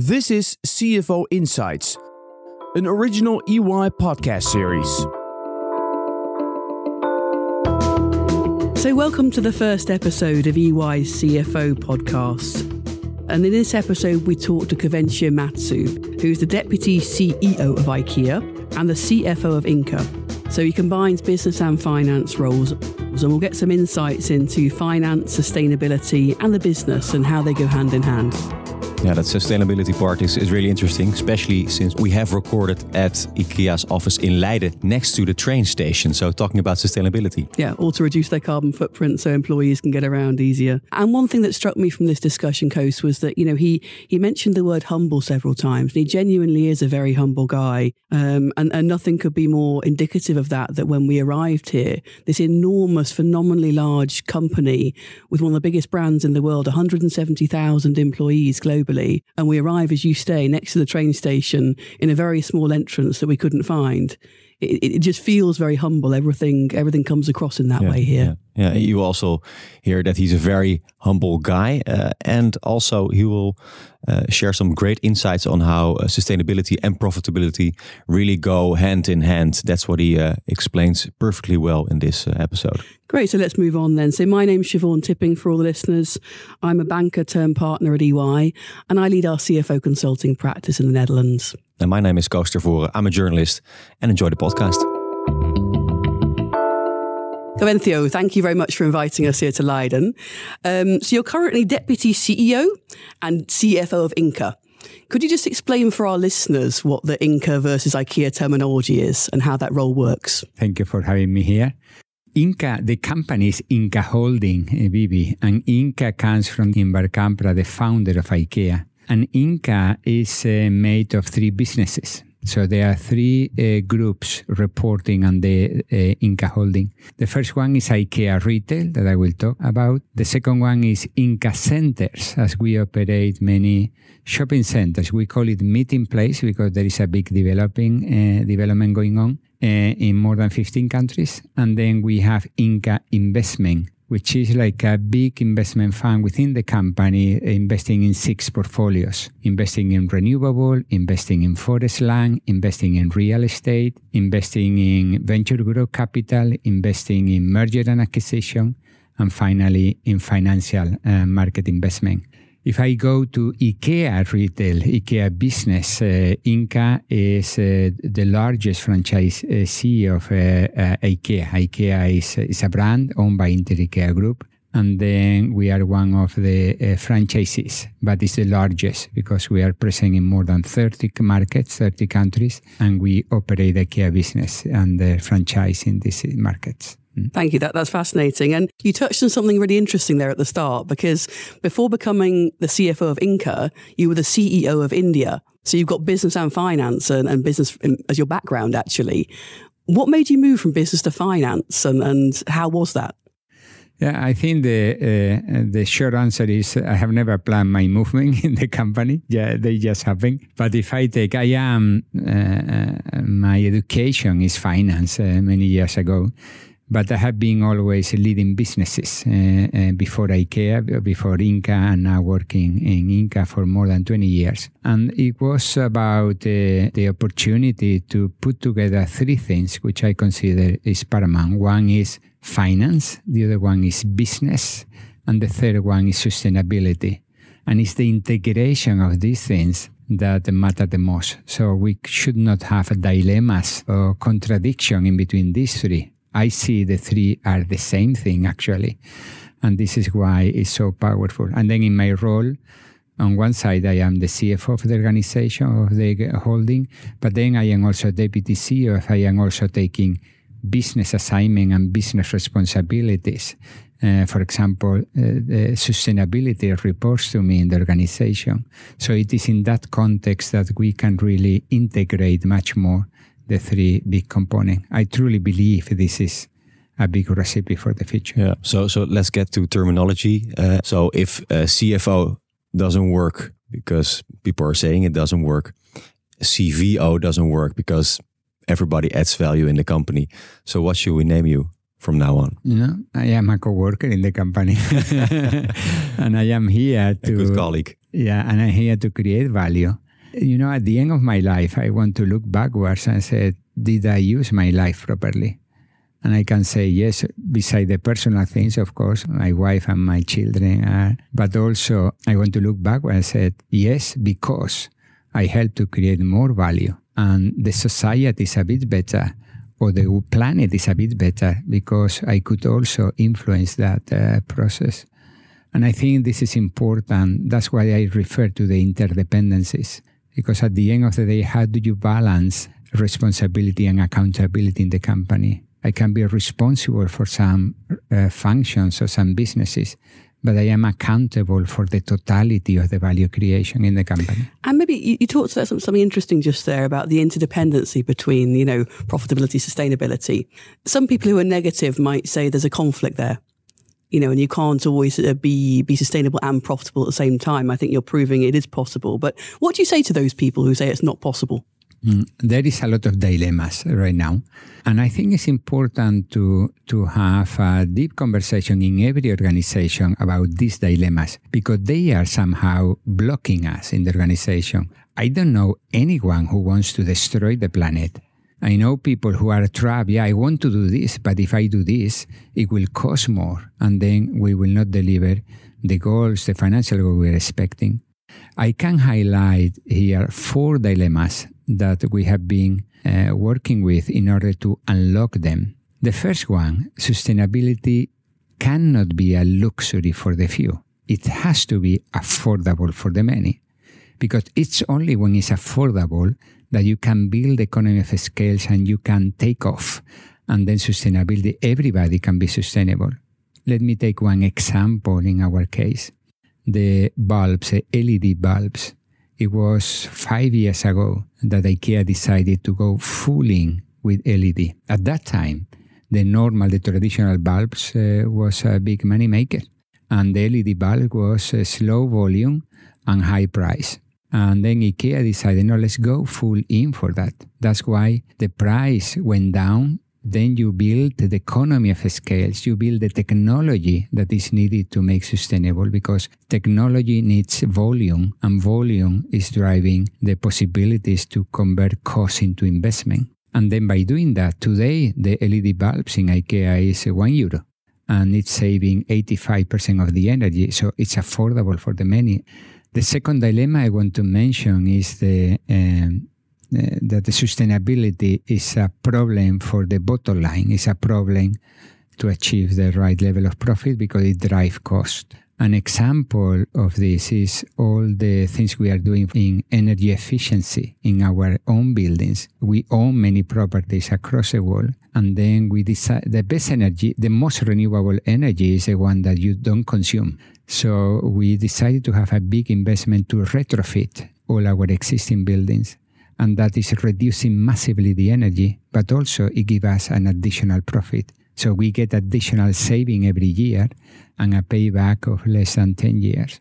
This is CFO Insights, an original EY podcast series. So, welcome to the first episode of EY's CFO podcast. And in this episode, we talk to Juvencio Maeztu, who's the Deputy CEO of IKEA and the CFO of Ingka. So, he combines business and finance roles, and we'll get some insights into finance, sustainability, and the business and how they go hand in hand. Yeah, that sustainability part is, is really interesting, especially since we have recorded at IKEA's office in Leiden next to the train station. So, talking about sustainability. Yeah, all to reduce their carbon footprint so employees can get around easier. And one thing that struck me from this discussion, Koos, was that, you know, he, he mentioned the word humble several times. And he genuinely is a very humble guy. Um, and, and nothing could be more indicative of that, that when we arrived here, this enormous, phenomenally large company with one of the biggest brands in the world, 170,000 employees globally globally, and we arrive as you stay next to the train station in a very small entrance that we couldn't find. It, it just feels very humble. Everything everything comes across in that yeah, way here. Yeah. yeah, you also hear that he's a very humble guy, uh, and also he will uh, share some great insights on how uh, sustainability and profitability really go hand in hand. That's what he uh, explains perfectly well in this uh, episode. Great. So let's move on then. So my name's Siobhan Tipping for all the listeners. I'm a banker turned partner at EY, and I lead our CFO consulting practice in the Netherlands. And my name is Koos Tervoren. I'm a journalist and enjoy the podcast. Juvencio, thank you very much for inviting us here to Leiden. Um, so you're currently Deputy CEO and CFO of Ingka. Could you just explain for our listeners what the Ingka versus IKEA terminology is and how that role works? Thank you for having me here. Ingka, the company is Ingka Holding, B.V., and Ingka comes from Ingvar Kamprad, the founder of IKEA. And Ingka is uh, made of three businesses. So there are three uh, groups reporting on the uh, Ingka holding. The first one is IKEA Retail that I will talk about. The second one is Ingka Centers, as we operate many shopping centers. We call it meeting place because there is a big developing uh, development going on uh, in more than 15 countries. And then we have Ingka Investment which is like a big investment fund within the company, investing in six portfolios, investing in renewable, investing in forest land, investing in real estate, investing in venture growth capital, investing in merger and acquisition, and finally in financial uh, market investment. If I go to IKEA retail, IKEA business, uh, Ingka is uh, the largest franchisee of uh, uh, IKEA. IKEA is, is a brand owned by Inter IKEA Group. And then we are one of the uh, franchisees, but it's the largest because we are present in more than 30 markets, 30 countries, and we operate IKEA business and the franchise in these markets. Mm. Thank you. That, that's fascinating. And you touched on something really interesting there at the start because before becoming the CFO of Ingka, you were the CEO of India. So you've got business and finance and, and business as your background, actually. What made you move from business to finance and, and how was that? Yeah, I think the uh, the short answer is I have never planned my movement in the company. Yeah, they just happen. But if I take, I am uh, uh my education is finance uh, many years ago, but I have been always leading businesses uh, uh, before IKEA, before Ingka, and now working in Ingka for more than 20 years. And it was about uh, the opportunity to put together three things which I consider is paramount. One is finance, the other one is business, and the third one is sustainability. And it's the integration of these things that matter the most. So we should not have dilemmas or contradiction in between these three I see the three are the same thing actually. And this is why it's so powerful. And then in my role, on one side, I am the CFO of the organization, of the holding, but then I am also deputy CEO. I am also taking business assignment and business responsibilities. Uh, for example, uh, the sustainability reports to me in the organization. So it is in that context that we can really integrate much more the three big components. I truly believe this is a big recipe for the future. Yeah. So so let's get to terminology. Uh, so if CFO doesn't work because people are saying it doesn't work, CVO doesn't work because everybody adds value in the company. So what should we name you? from now on? You know, I am a co-worker in the company, and I am here to a good colleague. Yeah, and I'm here to create value. You know, at the end of my life, I want to look backwards and say, did I use my life properly? And I can say yes, beside the personal things, of course, my wife and my children are, but also I want to look back and say yes, because I helped to create more value and the society is a bit better or the planet is a bit better because I could also influence that uh, process. And I think this is important. That's why I refer to the interdependencies. Because at the end of the day, how do you balance responsibility and accountability in the company? I can be responsible for some uh, functions or some businesses, but I am accountable for the totality of the value creation in the company. And maybe you, you talked about something interesting just there about the interdependency between, you know, profitability, sustainability. Some people who are negative might say there's a conflict there. You know, and you can't always uh, be be sustainable and profitable at the same time. I think you're proving it is possible. But what do you say to those people who say it's not possible? Mm, there is a lot of dilemmas right now. And I think it's important to, to have a deep conversation in every organization about these dilemmas because they are somehow blocking us in the organization. I don't know anyone who wants to destroy the planet. I know people who are trapped. Yeah, I want to do this, but if I do this, it will cost more. And then we will not deliver the goals, the financial goals we're expecting. I can highlight here four dilemmas that we have been uh, working with in order to unlock them. The first one sustainability cannot be a luxury for the few, it has to be affordable for the many. Because it's only when it's affordable that you can build economy of scales and you can take off. And then sustainability, everybody can be sustainable. Let me take one example in our case the bulbs, LED bulbs. It was five years ago that IKEA decided to go full in with LED. At that time, the normal, the traditional bulbs uh, was a big money maker, and the LED bulb was a slow volume and high price. And then IKEA decided, no, let's go full in for that. That's why the price went down then you build the economy of scales. You build the technology that is needed to make sustainable because technology needs volume and volume is driving the possibilities to convert cost into investment. And then by doing that, today the LED bulbs in IKEA is one euro and it's saving 85% of the energy. So it's affordable for the many. The second dilemma I want to mention is the um, uh, that the sustainability is a problem for the bottom line, It's a problem to achieve the right level of profit because it drives cost. An example of this is all the things we are doing in energy efficiency in our own buildings. We own many properties across the world, and then we decide the best energy, the most renewable energy is the one that you don't consume. So we decided to have a big investment to retrofit all our existing buildings and that is reducing massively the energy, but also it gives us an additional profit. So we get additional saving every year and a payback of less than 10 years.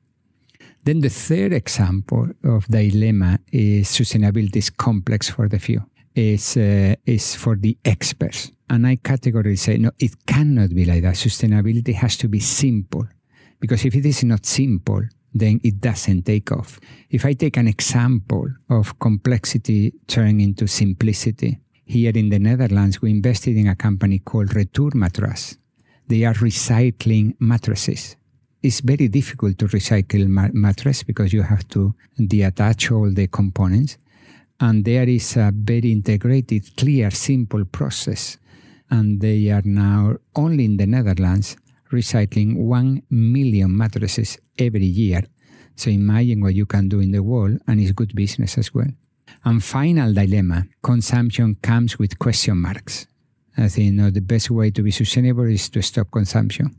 Then the third example of dilemma is sustainability is complex for the few. It's, uh, is for the experts. And I categorically say, no, it cannot be like that. Sustainability has to be simple. Because if it is not simple, then it doesn't take off. If I take an example of complexity turning into simplicity, here in the Netherlands, we invested in a company called Retour Mattress. They are recycling mattresses. It's very difficult to recycle ma- mattress because you have to detach all the components. And there is a very integrated, clear, simple process. And they are now only in the Netherlands recycling 1 million mattresses every year. So imagine what you can do in the world, and it's good business as well. And final dilemma consumption comes with question marks. I think you know, the best way to be sustainable is to stop consumption.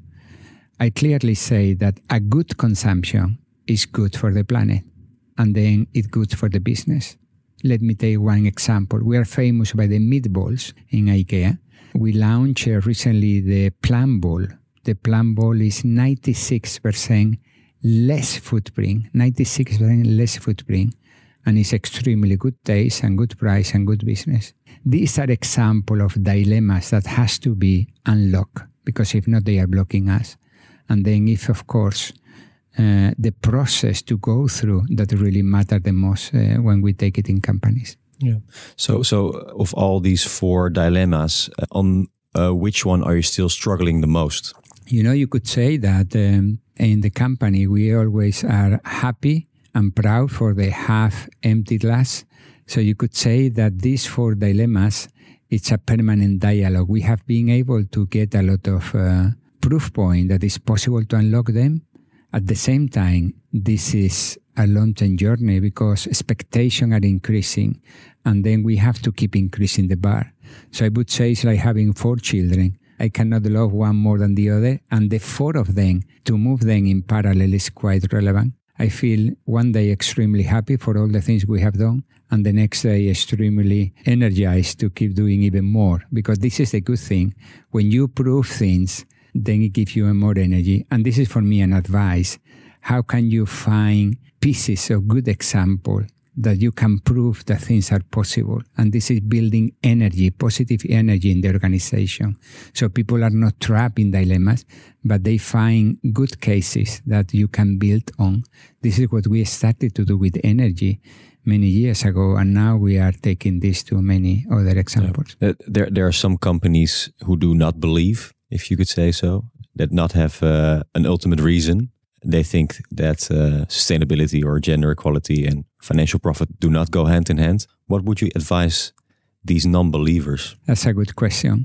I clearly say that a good consumption is good for the planet, and then it's good for the business. Let me take one example. We are famous by the meatballs in IKEA. We launched uh, recently the Plant Ball the plant ball is 96% less footprint, 96% less footprint, and it's extremely good taste and good price and good business. These are example of dilemmas that has to be unlocked because if not, they are blocking us. And then if, of course, uh, the process to go through that really matter the most uh, when we take it in companies. Yeah. So, so of all these four dilemmas, uh, on uh, which one are you still struggling the most? You know, you could say that um, in the company we always are happy and proud for the half empty glass. So you could say that these four dilemmas, it's a permanent dialogue. We have been able to get a lot of uh, proof point that it's possible to unlock them. At the same time, this is a long-term journey because expectations are increasing and then we have to keep increasing the bar. So I would say it's like having four children. I cannot love one more than the other, and the four of them, to move them in parallel is quite relevant. I feel one day extremely happy for all the things we have done, and the next day extremely energized to keep doing even more. Because this is a good thing. When you prove things, then it gives you more energy. And this is for me an advice. How can you find pieces of good example that you can prove that things are possible. And this is building energy, positive energy in the organization. So people are not trapped in dilemmas, but they find good cases that you can build on. This is what we started to do with energy many years ago, and now we are taking this to many other examples. Yeah. There, there are some companies who do not believe, if you could say so, that not have uh, an ultimate reason they think that uh, sustainability or gender equality and financial profit do not go hand in hand. What would you advise these non-believers? That's a good question.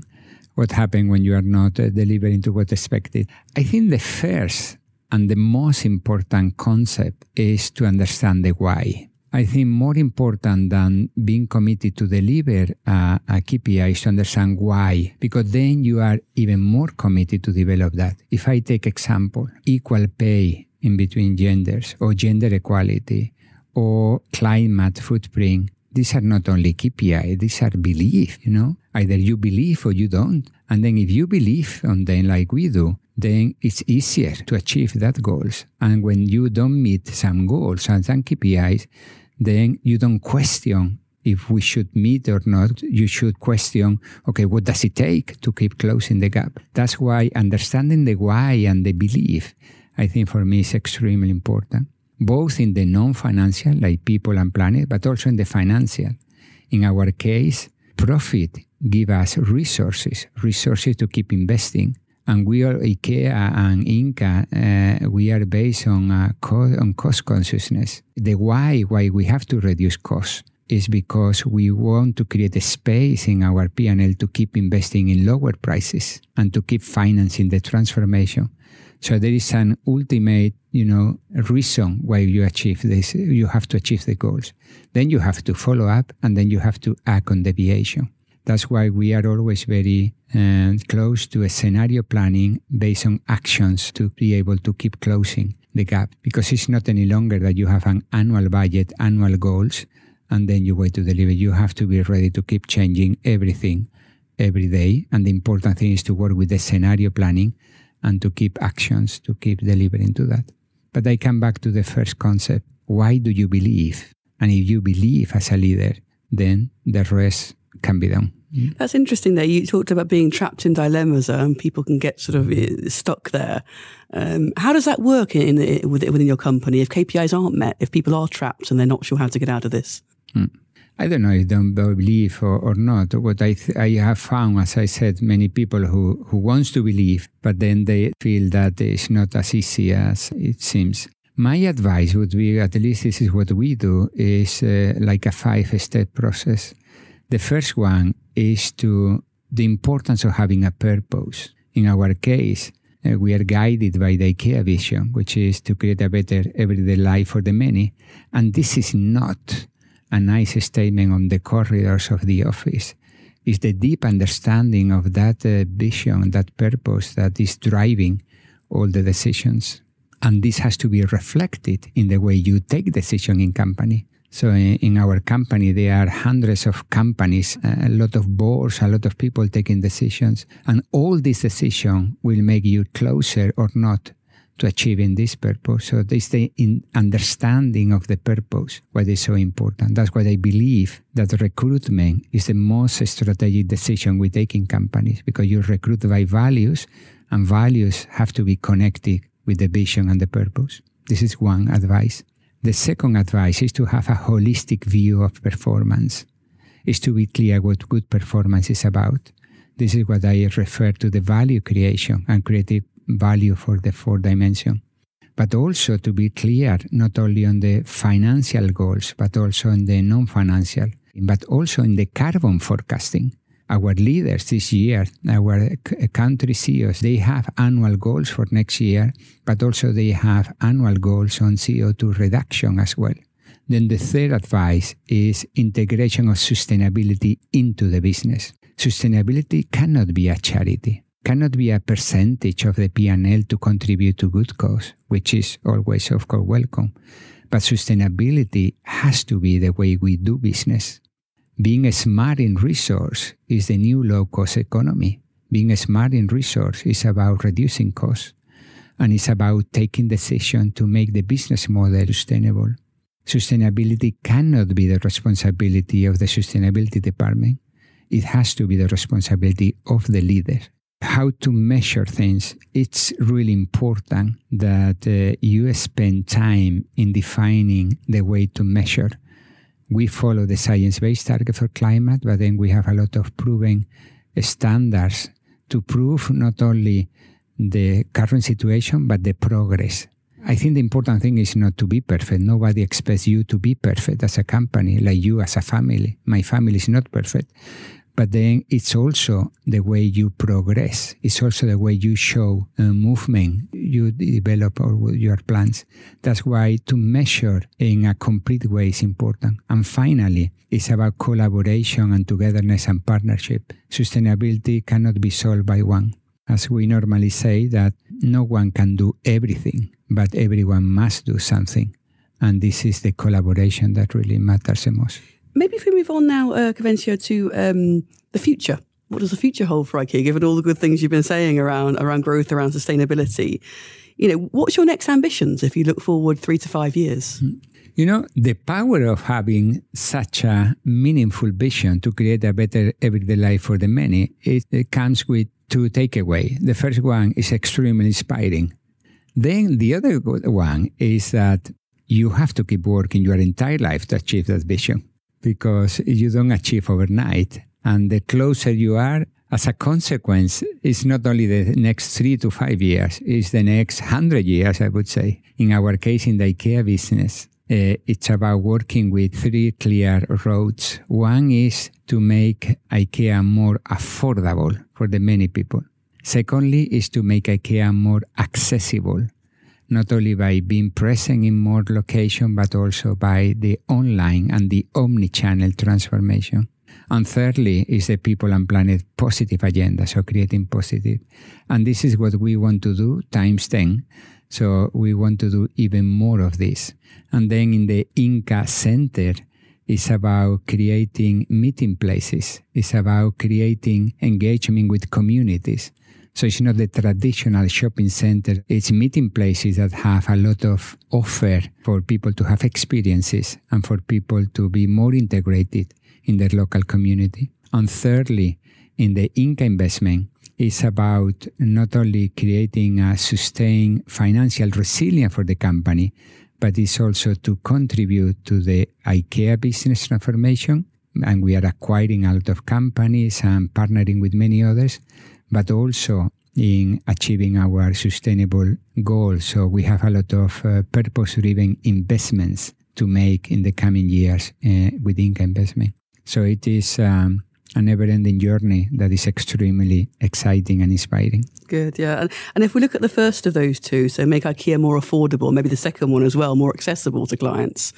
What happens when you are not uh, delivering to what expected? I think the first and the most important concept is to understand the why. I think more important than being committed to deliver uh, a, a KPI is to understand why, because then you are even more committed to develop that. If I take example, equal pay in between genders or gender equality or climate footprint, these are not only KPI, these are belief, you know? Either you believe or you don't. And then if you believe on them like we do, then it's easier to achieve that goals. And when you don't meet some goals and some KPIs, then you don't question if we should meet or not. You should question, okay, what does it take to keep closing the gap? That's why understanding the why and the belief, I think for me is extremely important, both in the non-financial, like people and planet, but also in the financial. In our case, profit give us resources, resources to keep investing and we are IKEA and Ingka. Uh, we are based on uh, co- on cost consciousness. The why why we have to reduce costs is because we want to create a space in our P&L to keep investing in lower prices and to keep financing the transformation. So there is an ultimate, you know, reason why you achieve this. You have to achieve the goals. Then you have to follow up, and then you have to act on deviation. That's why we are always very uh, close to a scenario planning based on actions to be able to keep closing the gap because it's not any longer that you have an annual budget, annual goals, and then you wait to deliver. You have to be ready to keep changing everything every day. And the important thing is to work with the scenario planning and to keep actions to keep delivering to that. But I come back to the first concept. Why do you believe? And if you believe as a leader, then the rest can be done. That's interesting there. You talked about being trapped in dilemmas uh, and people can get sort of uh, stuck there. Um, how does that work in, in, within your company if KPIs aren't met, if people are trapped and they're not sure how to get out of this? Hmm. I don't know if they don't believe or, or not. What I, th- I have found, as I said, many people who, who wants to believe, but then they feel that it's not as easy as it seems. My advice would be, at least this is what we do, is uh, like a five-step process. The first one is to the importance of having a purpose. In our case, uh, we are guided by the IKEA vision, which is to create a better everyday life for the many. And this is not a nice statement on the corridors of the office. It's the deep understanding of that uh, vision, that purpose that is driving all the decisions. And this has to be reflected in the way you take decision in company. So in, in, our company, there are hundreds of companies, a lot of boards, a lot of people taking decisions, and all these decisions will make you closer or not to achieving this purpose. So this the understanding of the purpose, what is so important. That's why I believe that recruitment is the most strategic decision we take in companies because you recruit by values, and values have to be connected with the vision and the purpose. This is one advice. The second advice is to have a holistic view of performance, is to be clear what good performance is about. This is what I refer to the value creation and creative value for the four dimension. But also to be clear not only on the financial goals, but also on the non financial, but also in the carbon forecasting our leaders this year, our country CEOs, they have annual goals for next year, but also they have annual goals on CO2 reduction as well. Then the third advice is integration of sustainability into the business. Sustainability cannot be a charity, cannot be a percentage of the P&L to contribute to good cause, which is always of course welcome. But sustainability has to be the way we do business. Being smart in resource is the new low cost economy. Being smart in resource is about reducing costs and it's about taking decision to make the business model sustainable. Sustainability cannot be the responsibility of the sustainability department. It has to be the responsibility of the leader. How to measure things. It's really important that uh, you spend time in defining the way to measure we follow the science-based target for climate, but then we have a lot of proven standards to prove not only the current situation, but the progress. I think the important thing is not to be perfect. Nobody expects you to be perfect as a company, like you as a family. My family is not perfect but then it's also the way you progress. It's also the way you show uh, movement you develop or your plans. That's why to measure in a complete way is important. And finally, it's about collaboration and togetherness and partnership. Sustainability cannot be solved by one. As we normally say that no one can do everything, but everyone must do something. And this is the collaboration that really matters the most maybe if we move on now, uh, Juvencio, to um, the future. What does the future hold for IKEA, given all the good things you've been saying around around growth, around sustainability? You know, what's your next ambitions if you look forward three to five years? Hmm. You know, the power of having such a meaningful vision to create a better everyday life for the many, it, it comes with two takeaways. The first one is extremely inspiring. Then the other one is that you have to keep working your entire life to achieve that vision because you don't achieve overnight. And the closer you are, as a consequence, it's not only the next three to five years, it's the next hundred years, I would say. In our case, in the IKEA business, uh, it's about working with three clear roads. One is to make IKEA more affordable for the many people. Secondly, is to make IKEA more accessible not only by being present in more locations, but also by the online and the omni-channel transformation. And thirdly is the people and planet positive agenda, so creating positive. And this is what we want to do times 10. So we want to do even more of this. And then in the Ingka Center, it's about creating meeting places. It's about creating engagement with communities. So it's not the traditional shopping center. It's meeting places that have a lot of offer for people to have experiences and for people to be more integrated in their local community. And thirdly, in the Ingka investment, it's about not only creating a sustained financial resilience for the company, but it's also to contribute to the IKEA business transformation. And we are acquiring a lot of companies and partnering with many others but also in achieving our sustainable goals. So we have a lot of uh, purpose-driven investments to make in the coming years uh, investment. So it is um, a never-ending journey that is extremely exciting and inspiring. Good, yeah. And, and if we look at the first of those two, so make IKEA more affordable, maybe the second one as well, more accessible to clients.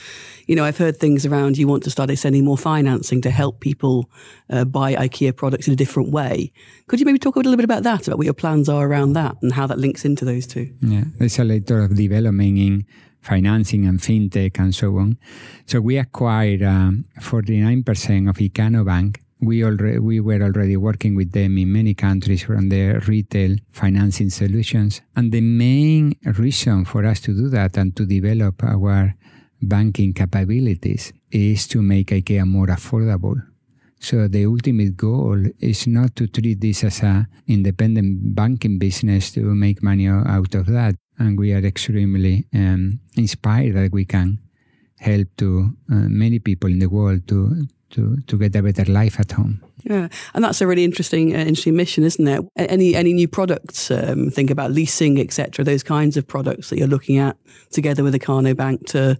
You know, I've heard things around you want to start extending more financing to help people uh, buy IKEA products in a different way. Could you maybe talk a little bit about that, about what your plans are around that and how that links into those two? Yeah, there's a lot of development in financing and fintech and so on. So we acquired um, 49% of Ikano Bank we already we were already working with them in many countries from their retail financing solutions. And the main reason for us to do that and to develop our banking capabilities is to make IKEA more affordable. So the ultimate goal is not to treat this as a independent banking business to make money out of that. And we are extremely um, inspired that we can help to uh, many people in the world to to to get a better life at home. Yeah, and that's a really interesting, uh, interesting mission, isn't it? Any any new products? Um, think about leasing, etc. Those kinds of products that you're looking at together with the Ikano Bank to,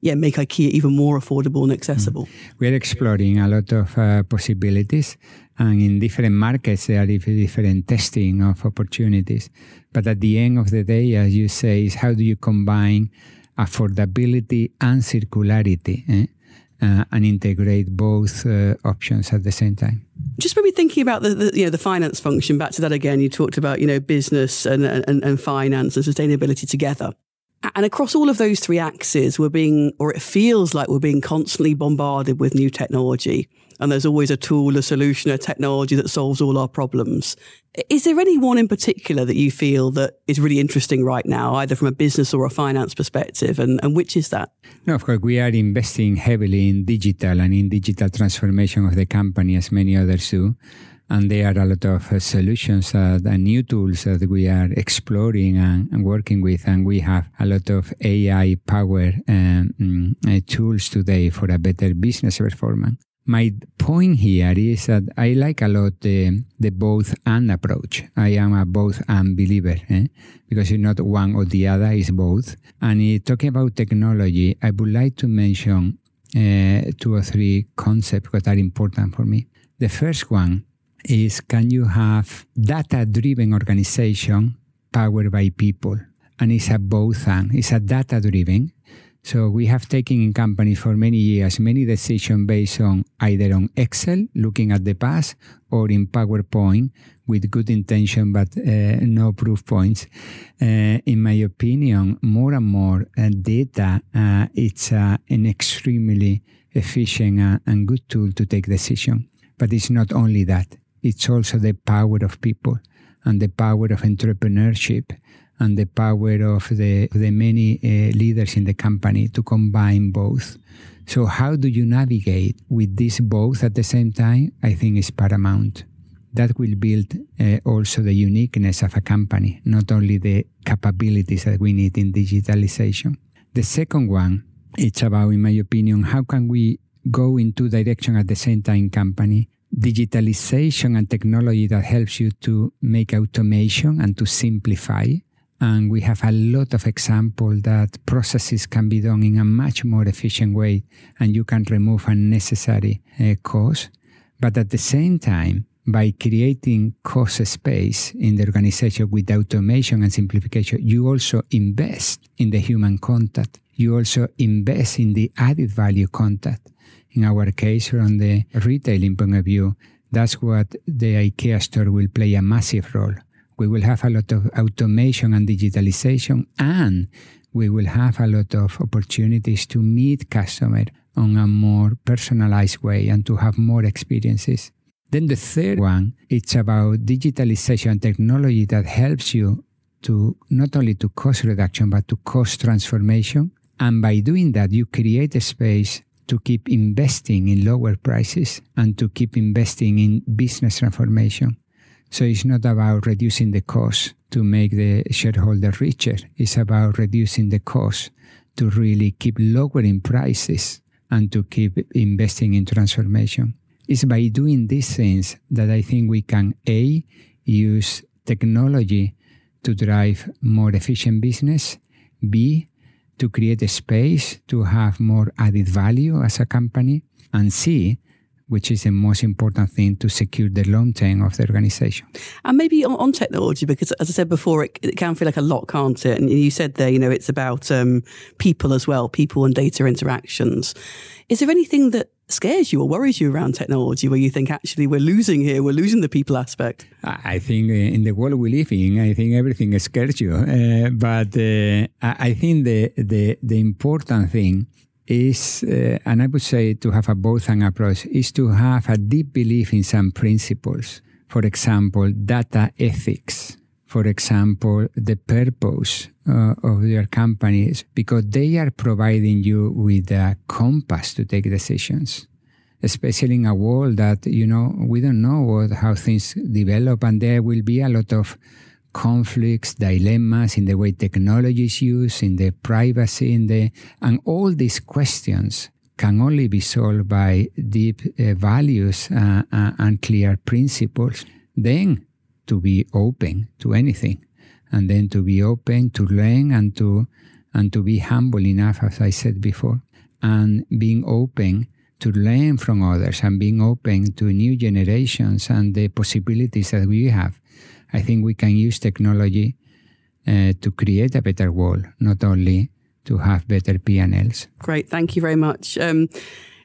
yeah, make IKEA even more affordable and accessible. Mm. We're exploring a lot of uh, possibilities, and in different markets there are different testing of opportunities. But at the end of the day, as you say, is how do you combine affordability and circularity? Eh? Uh, and integrate both uh, options at the same time. Just maybe thinking about the, the, you know the finance function. Back to that again. You talked about you know business and, and, and finance and sustainability together. And across all of those three axes, we're being, or it feels like we're being constantly bombarded with new technology. And there's always a tool, a solution, a technology that solves all our problems. Is there any one in particular that you feel that is really interesting right now, either from a business or a finance perspective? And, and which is that? No, of course, we are investing heavily in digital and in digital transformation of the company, as many others do. And there are a lot of uh, solutions uh, and new tools that we are exploring and, and, working with. And we have a lot of AI power um, mm, uh, tools today for a better business performance my point here is that I like a lot the, the both and approach. I am a both and believer eh? because it's not one or the other, it's both. And talking about technology, I would like to mention uh, two or three concepts that are important for me. The first one is can you have data driven organization powered by people? And it's a both and it's a data driven so we have taken in company for many years many decisions based on either on Excel, looking at the past, or in PowerPoint with good intention but uh, no proof points. Uh, in my opinion, more and more uh, data, uh, it's uh, an extremely efficient uh, and good tool to take decision. But it's not only that; it's also the power of people and the power of entrepreneurship and the power of the, the many uh, leaders in the company to combine both. So, how do you navigate with this both at the same time? I think is paramount. That will build uh, also the uniqueness of a company, not only the capabilities that we need in digitalization. The second one, it's about, in my opinion, how can we go in two directions at the same time company digitalization and technology that helps you to make automation and to simplify and we have a lot of example that processes can be done in a much more efficient way and you can remove unnecessary uh, cost. But at the same time, by creating cost space in the organization with automation and simplification, you also invest in the human contact. You also invest in the added value contact. In our case, from the retailing point of view, that's what the IKEA store will play a massive role we will have a lot of automation and digitalization, and we will have a lot of opportunities to meet customer on a more personalized way and to have more experiences. Then the third one, it's about digitalization technology that helps you to not only to cost reduction but to cost transformation. And by doing that, you create a space to keep investing in lower prices and to keep investing in business transformation. So it's not about reducing the cost to make the shareholder richer. It's about reducing the cost to really keep lowering prices and to keep investing in transformation. It's by doing these things that I think we can A, use technology to drive more efficient business, B, to create a space to have more added value as a company, and C, which is the most important thing to secure the long term of the organization. And maybe on, on technology, because as I said before, it, it, can feel like a lot, can't it? And you said there, you know, it's about um, people as well, people and data interactions. Is there anything that scares you or worries you around technology where you think actually we're losing here, we're losing the people aspect? I think uh, in the world we live in, I think everything scares you. Uh, but uh, I think the, the, the important thing is, uh, and I would say to have a both and approach, is to have a deep belief in some principles. For example, data ethics. For example, the purpose uh, of your companies, because they are providing you with a compass to take decisions. Especially in a world that you know we don't know what, how things develop, and there will be a lot of conflicts, dilemmas in the way technology is used, in the privacy, in the and all these questions can only be solved by deep uh, values uh, uh, and clear principles. Then to be open to anything, and then to be open to learn and to and to be humble enough, as I said before, and being open to learn from others and being open to new generations and the possibilities that we have. I think we can use technology uh, to create a better world, not only to have better P&Ls. Great, thank you very much. Um,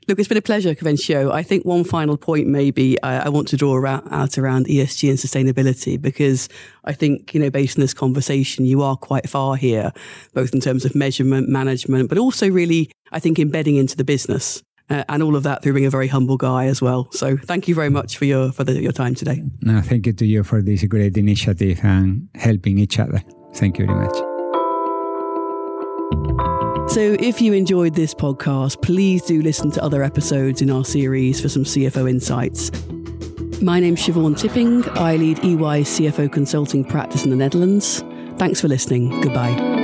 look, it's been a pleasure, Juvencio. I think one final point maybe I, I want to draw out around ESG and sustainability because I think, you know, based on this conversation, you are quite far here, both in terms of measurement, management, but also really, I think, embedding into the business. Uh, and all of that through being a very humble guy as well. So thank you very much for your for the, your time today. No, thank you to you for this great initiative and helping each other. Thank you very much. So, if you enjoyed this podcast, please do listen to other episodes in our series for some CFO insights. My name's Siobhan Tipping. I lead EY's CFO consulting practice in the Netherlands. Thanks for listening. Goodbye.